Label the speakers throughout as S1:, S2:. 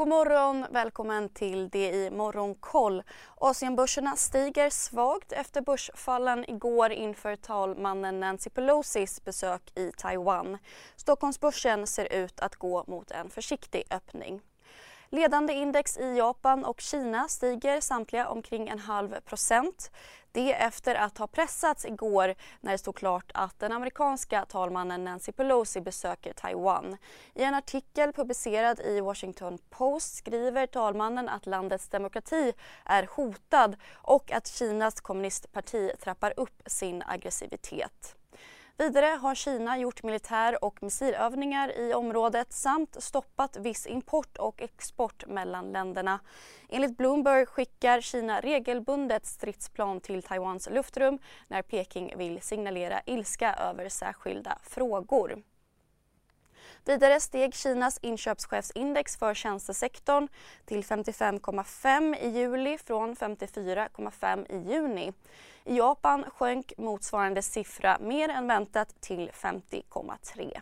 S1: God morgon, välkommen till det i Morgonkoll. Asienbörserna stiger svagt efter börsfallen igår inför talmannen Nancy Pelosis besök i Taiwan. Stockholmsbörsen ser ut att gå mot en försiktig öppning. Ledande index i Japan och Kina stiger samtliga omkring en halv procent. Det efter att ha pressats igår när det stod klart att den amerikanska talmannen Nancy Pelosi besöker Taiwan. I en artikel publicerad i Washington Post skriver talmannen att landets demokrati är hotad och att Kinas kommunistparti trappar upp sin aggressivitet. Vidare har Kina gjort militär och missilövningar i området samt stoppat viss import och export mellan länderna. Enligt Bloomberg skickar Kina regelbundet stridsplan till Taiwans luftrum när Peking vill signalera ilska över särskilda frågor. Vidare steg Kinas inköpschefsindex för tjänstesektorn till 55,5 i juli från 54,5 i juni. I Japan sjönk motsvarande siffra mer än väntat till 50,3.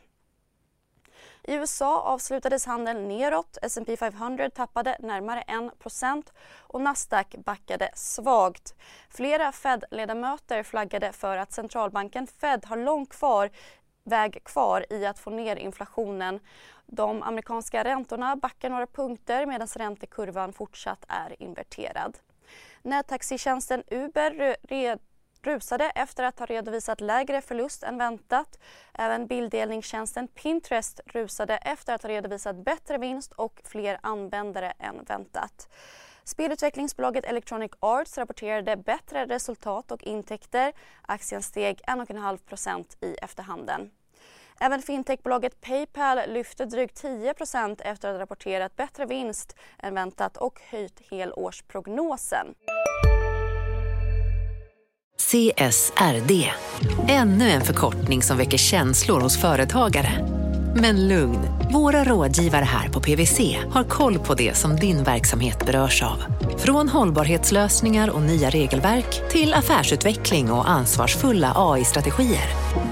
S1: I USA avslutades handeln neråt. S&P 500 tappade närmare 1% och Nasdaq backade svagt. Flera Fed-ledamöter flaggade för att centralbanken Fed har långt kvar väg kvar i att få ner inflationen. De amerikanska räntorna backar några punkter medan räntekurvan fortsatt är inverterad. Nättaxitjänsten Uber rusade efter att ha redovisat lägre förlust än väntat. Även bilddelningstjänsten Pinterest rusade efter att ha redovisat bättre vinst och fler användare än väntat. Spelutvecklingsbolaget Electronic Arts rapporterade bättre resultat och intäkter. Aktien steg 1,5% i efterhanden. Även fintechbolaget Paypal lyfte drygt 10% efter att ha rapporterat bättre vinst än väntat och höjt helårsprognosen.
S2: CSRD, ännu en förkortning som väcker känslor hos företagare. Men lugn, våra rådgivare här på PWC har koll på det som din verksamhet berörs av. Från hållbarhetslösningar och nya regelverk till affärsutveckling och ansvarsfulla AI-strategier.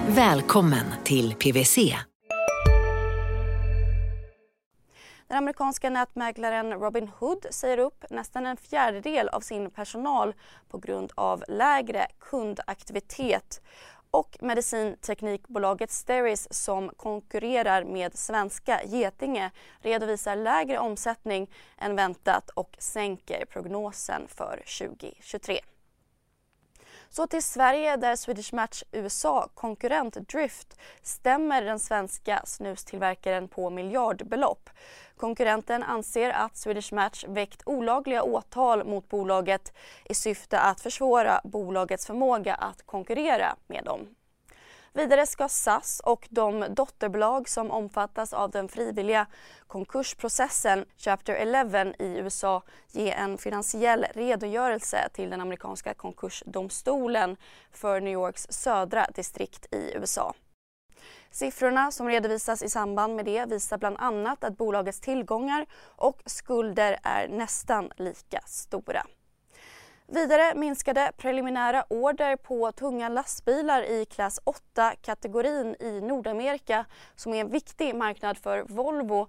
S2: Välkommen till PWC.
S1: Den amerikanska nätmäklaren Robin Hood säger upp nästan en fjärdedel av sin personal på grund av lägre kundaktivitet och medicinteknikbolaget Steris som konkurrerar med svenska Getinge redovisar lägre omsättning än väntat och sänker prognosen för 2023. Så till Sverige där Swedish Match USA-konkurrent Drift stämmer den svenska snustillverkaren på miljardbelopp. Konkurrenten anser att Swedish Match väckt olagliga åtal mot bolaget i syfte att försvåra bolagets förmåga att konkurrera med dem. Vidare ska SAS och de dotterbolag som omfattas av den frivilliga konkursprocessen Chapter 11 i USA ge en finansiell redogörelse till den amerikanska konkursdomstolen för New Yorks södra distrikt i USA. Siffrorna som redovisas i samband med det visar bland annat att bolagets tillgångar och skulder är nästan lika stora. Vidare minskade preliminära order på tunga lastbilar i klass 8-kategorin i Nordamerika som är en viktig marknad för Volvo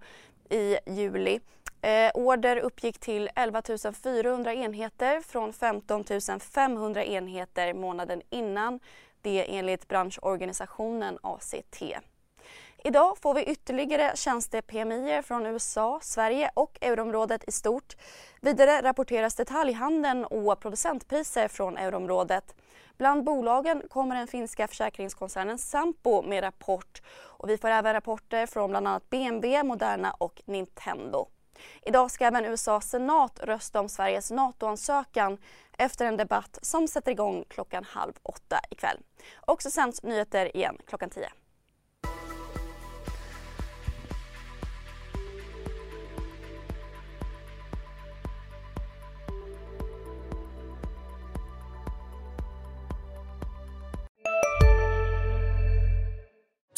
S1: i juli. Eh, order uppgick till 11 400 enheter från 15 500 enheter månaden innan. Det enligt branschorganisationen ACT. Idag får vi ytterligare tjänste-PMI från USA, Sverige och euroområdet i stort. Vidare rapporteras detaljhandeln och producentpriser från euroområdet. Bland bolagen kommer den finska försäkringskoncernen Sampo med rapport och vi får även rapporter från bland annat BMW, Moderna och Nintendo. Idag ska även USAs senat rösta om Sveriges NATO-ansökan efter en debatt som sätter igång klockan halv åtta ikväll. Och så sänds nyheter igen klockan tio.